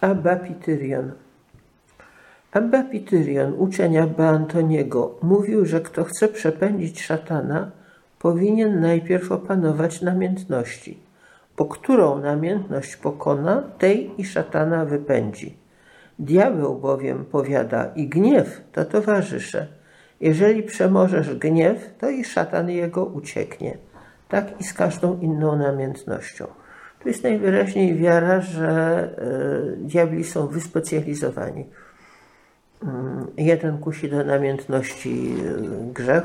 Abba Pityrion, uczeń Abba Antoniego, mówił, że kto chce przepędzić szatana, powinien najpierw opanować namiętności. Po którą namiętność pokona, tej i szatana wypędzi. Diabeł bowiem powiada i gniew to towarzysze. Jeżeli przemożesz gniew, to i szatan jego ucieknie. Tak i z każdą inną namiętnością. Tu jest najwyraźniej wiara, że y, diabli są wyspecjalizowani. Mm, jeden kusi do namiętności e, grzech,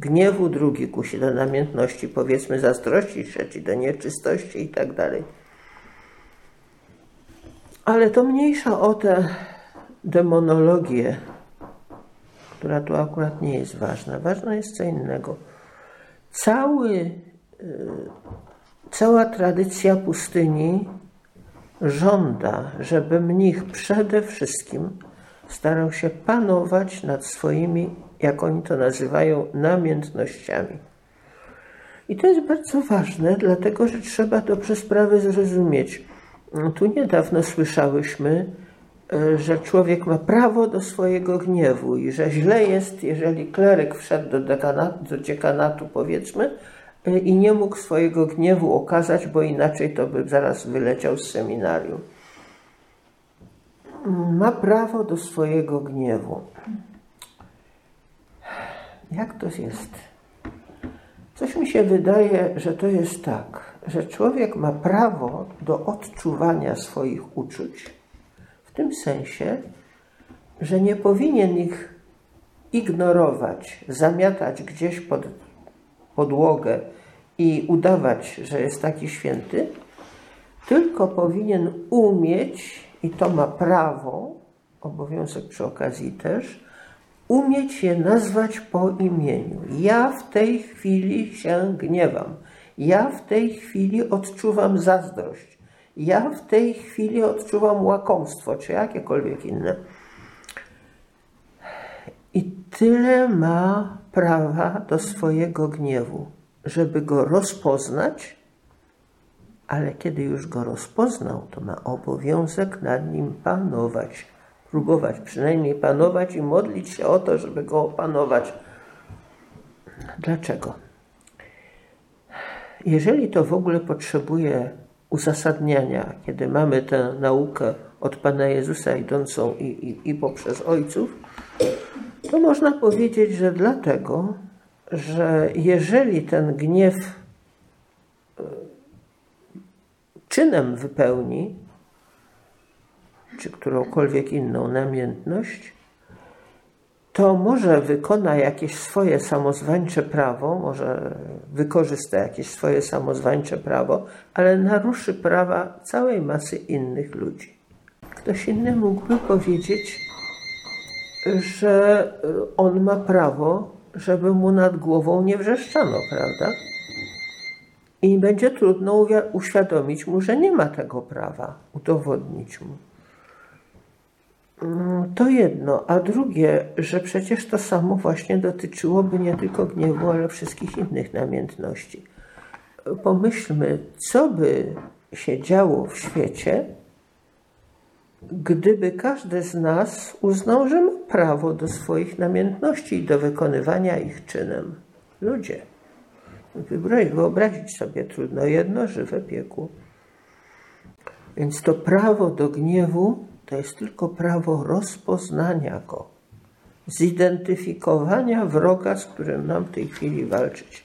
gniewu, drugi kusi do namiętności powiedzmy zazdrości, trzeci do nieczystości i tak dalej. Ale to mniejsza o tę demonologię, która tu akurat nie jest ważna. Ważne jest co innego. Cały, e, cała tradycja pustyni żąda, żeby mnich przede wszystkim starał się panować nad swoimi, jak oni to nazywają, namiętnościami. I to jest bardzo ważne, dlatego że trzeba dobrze sprawę zrozumieć. Tu niedawno słyszałyśmy, e, że człowiek ma prawo do swojego gniewu i że źle jest, jeżeli kleryk wszedł do, dekanatu, do dziekanatu, powiedzmy, i nie mógł swojego gniewu okazać, bo inaczej to by zaraz wyleciał z seminarium ma prawo do swojego gniewu. Jak to jest? Coś mi się wydaje, że to jest tak, że człowiek ma prawo do odczuwania swoich uczuć, w tym sensie, że nie powinien ich ignorować, zamiatać gdzieś pod podłogę i udawać, że jest taki święty, tylko powinien umieć i to ma prawo, obowiązek przy okazji też, umieć je nazwać po imieniu. Ja w tej chwili się gniewam. Ja w tej chwili odczuwam zazdrość. Ja w tej chwili odczuwam łakomstwo, czy jakiekolwiek inne. I tyle ma prawa do swojego gniewu, żeby go rozpoznać ale kiedy już go rozpoznał, to ma obowiązek nad nim panować. Próbować przynajmniej panować i modlić się o to, żeby go opanować. Dlaczego? Jeżeli to w ogóle potrzebuje uzasadniania, kiedy mamy tę naukę od Pana Jezusa idącą i, i, i poprzez ojców, to można powiedzieć, że dlatego, że jeżeli ten gniew czynem wypełni, czy którąkolwiek inną namiętność, to może wykona jakieś swoje samozwańcze prawo, może wykorzysta jakieś swoje samozwańcze prawo, ale naruszy prawa całej masy innych ludzi. Ktoś inny mógłby powiedzieć, że on ma prawo, żeby mu nad głową nie wrzeszczano, prawda? i będzie trudno uświadomić mu, że nie ma tego prawa, udowodnić mu. Mm, to jedno, a drugie, że przecież to samo właśnie dotyczyłoby nie tylko gniewu, ale wszystkich innych namiętności. Pomyślmy, co by się działo w świecie, gdyby każdy z nas uznał, że ma prawo do swoich namiętności i do wykonywania ich czynem. Ludzie. Wyobrazić sobie trudno jedno żywe piekło. Więc to prawo do gniewu to jest tylko prawo rozpoznania go, zidentyfikowania wroga, z którym nam w tej chwili walczyć.